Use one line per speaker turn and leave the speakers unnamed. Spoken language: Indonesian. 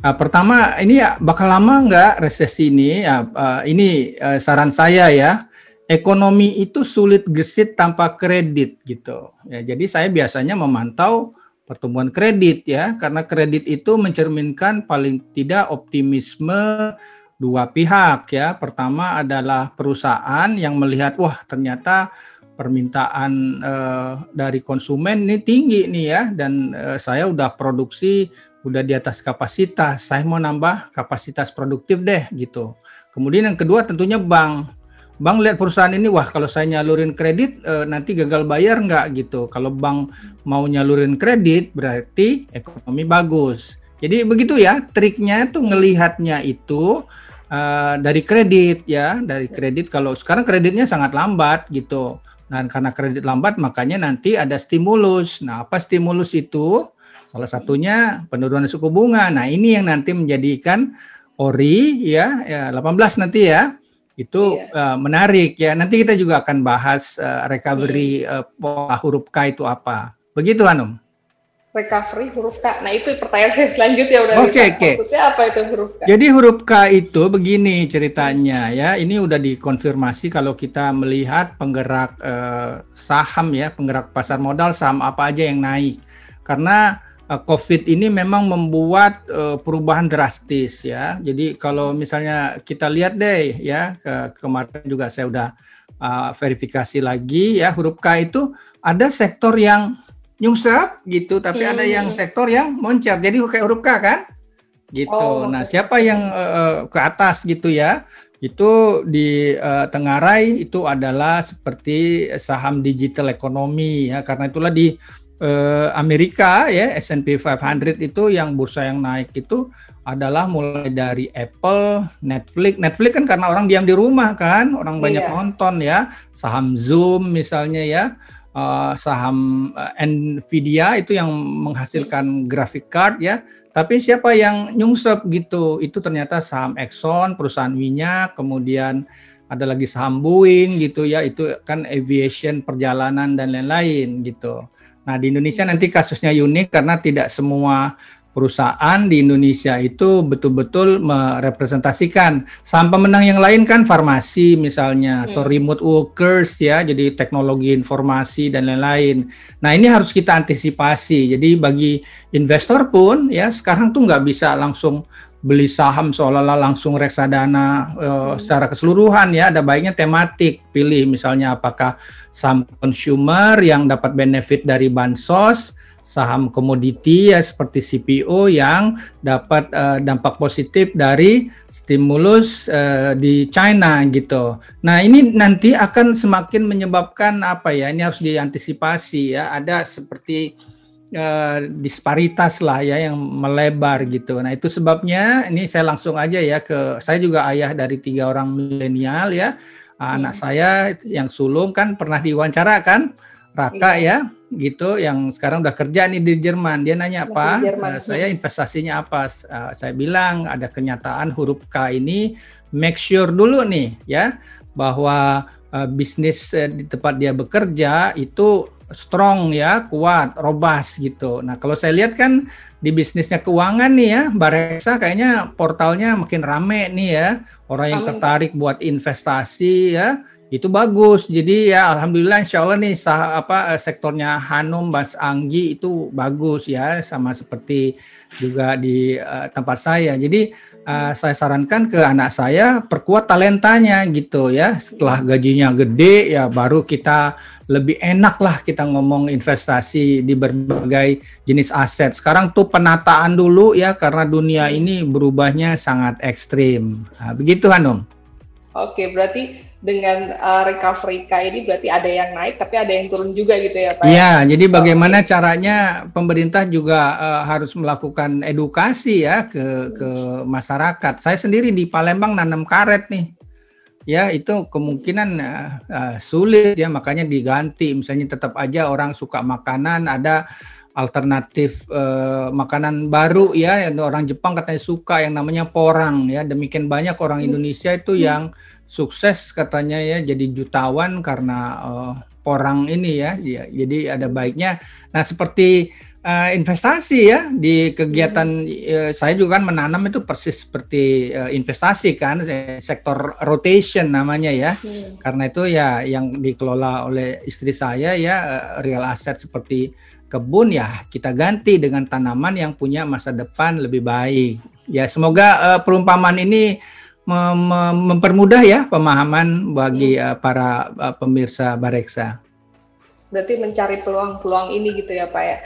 Uh, pertama ini ya bakal lama nggak resesi ini? Ya, uh, ini uh, saran saya ya. Ekonomi itu sulit gesit tanpa kredit gitu. Ya, jadi saya biasanya memantau pertumbuhan kredit ya, karena kredit itu mencerminkan paling tidak optimisme dua pihak ya. Pertama adalah perusahaan yang melihat wah ternyata permintaan uh, dari konsumen ini tinggi nih ya dan uh, saya udah produksi udah di atas kapasitas saya mau nambah kapasitas produktif deh gitu. Kemudian yang kedua tentunya bank. Bank lihat perusahaan ini wah kalau saya nyalurin kredit uh, nanti gagal bayar nggak gitu. Kalau bank mau nyalurin kredit berarti ekonomi bagus. Jadi begitu ya triknya tuh ngelihatnya itu uh, dari kredit ya dari kredit. Kalau sekarang kreditnya sangat lambat gitu. Dan karena kredit lambat makanya nanti ada stimulus. Nah, apa stimulus itu? Salah satunya penurunan suku bunga. Nah, ini yang nanti menjadikan ORI ya, ya 18 nanti ya. Itu iya. uh, menarik ya. Nanti kita juga akan bahas uh, recovery uh, huruf K itu apa. Begitu Hanum
recovery huruf K. Nah itu pertanyaan saya selanjutnya udah.
Oke okay, oke. Okay.
Maksudnya apa itu huruf K?
Jadi huruf K itu begini ceritanya ya. Ini udah dikonfirmasi kalau kita melihat penggerak eh, saham ya, penggerak pasar modal saham apa aja yang naik. Karena COVID ini memang membuat eh, perubahan drastis ya. Jadi kalau misalnya kita lihat deh ya ke kemarin juga saya udah uh, verifikasi lagi ya huruf K itu ada sektor yang nyungsep gitu, tapi hmm. ada yang hmm. sektor yang moncer. Jadi kayak huruf K kan? Gitu. Oh. Nah, siapa yang uh, ke atas gitu ya? Itu di uh, Tengarai itu adalah seperti saham digital ekonomi ya karena itulah di uh, Amerika ya S&P 500 itu yang bursa yang naik itu adalah mulai dari Apple, Netflix. Netflix kan karena orang diam di rumah kan, orang banyak iya. nonton ya. Saham Zoom misalnya ya uh, saham uh, Nvidia itu yang menghasilkan graphic card ya. Tapi siapa yang nyungsep gitu? Itu ternyata saham Exxon, perusahaan minyak, kemudian ada lagi saham Boeing gitu ya. Itu kan aviation, perjalanan dan lain-lain gitu. Nah, di Indonesia nanti kasusnya unik karena tidak semua perusahaan di Indonesia itu betul-betul merepresentasikan saham pemenang yang lain kan farmasi misalnya hmm. atau remote workers ya jadi teknologi informasi dan lain-lain. Nah ini harus kita antisipasi. Jadi bagi investor pun ya sekarang tuh nggak bisa langsung beli saham seolah-olah langsung reksadana uh, secara keseluruhan ya ada baiknya tematik pilih misalnya apakah saham consumer yang dapat benefit dari bansos saham komoditi ya seperti CPO yang dapat uh, dampak positif dari stimulus uh, di China gitu. Nah, ini nanti akan semakin menyebabkan apa ya? Ini harus diantisipasi ya. Ada seperti uh, disparitas lah ya yang melebar gitu. Nah, itu sebabnya ini saya langsung aja ya ke saya juga ayah dari tiga orang milenial ya. Anak hmm. saya yang sulung kan pernah diwawancara kan Raka iya. ya gitu yang sekarang udah kerja nih di Jerman. Dia nanya apa? Uh, saya investasinya apa? Uh, saya bilang ada kenyataan huruf K ini make sure dulu nih ya bahwa uh, bisnis uh, di tempat dia bekerja itu strong ya, kuat, robust gitu. Nah, kalau saya lihat kan di bisnisnya keuangan nih ya, Bareksa kayaknya portalnya makin rame nih ya. Orang yang tertarik buat investasi ya, itu bagus. Jadi ya alhamdulillah insya Allah nih sah, apa eh, sektornya Hanum Mas Anggi itu bagus ya sama seperti juga di uh, tempat saya. Jadi uh, saya sarankan ke anak saya perkuat talentanya gitu ya. Setelah gajinya gede ya baru kita lebih enak lah kita ngomong investasi di berbagai jenis aset. Sekarang tuh penataan dulu ya karena dunia ini berubahnya sangat ekstrim. Nah, begitu Hanum.
Oke, berarti dengan uh, recovery K ini berarti ada yang naik tapi ada yang turun juga gitu ya Pak?
Iya, jadi bagaimana caranya pemerintah juga uh, harus melakukan edukasi ya ke ke masyarakat. Saya sendiri di Palembang nanam karet nih. Ya, itu kemungkinan uh, uh, sulit ya makanya diganti misalnya tetap aja orang suka makanan ada alternatif uh, makanan baru ya orang Jepang katanya suka yang namanya porang ya demikian banyak orang hmm. Indonesia itu hmm. yang sukses katanya ya jadi jutawan karena uh, porang ini ya. ya. Jadi ada baiknya. Nah seperti uh, investasi ya di kegiatan hmm. uh, saya juga kan menanam itu persis seperti uh, investasi kan sektor rotation namanya ya hmm. karena itu ya yang dikelola oleh istri saya ya uh, real asset seperti kebun ya kita ganti dengan tanaman yang punya masa depan lebih baik ya semoga uh, perumpamaan ini mem mempermudah ya pemahaman bagi uh, para uh, pemirsa Bareksa.
Berarti mencari peluang-peluang ini gitu ya Pak ya.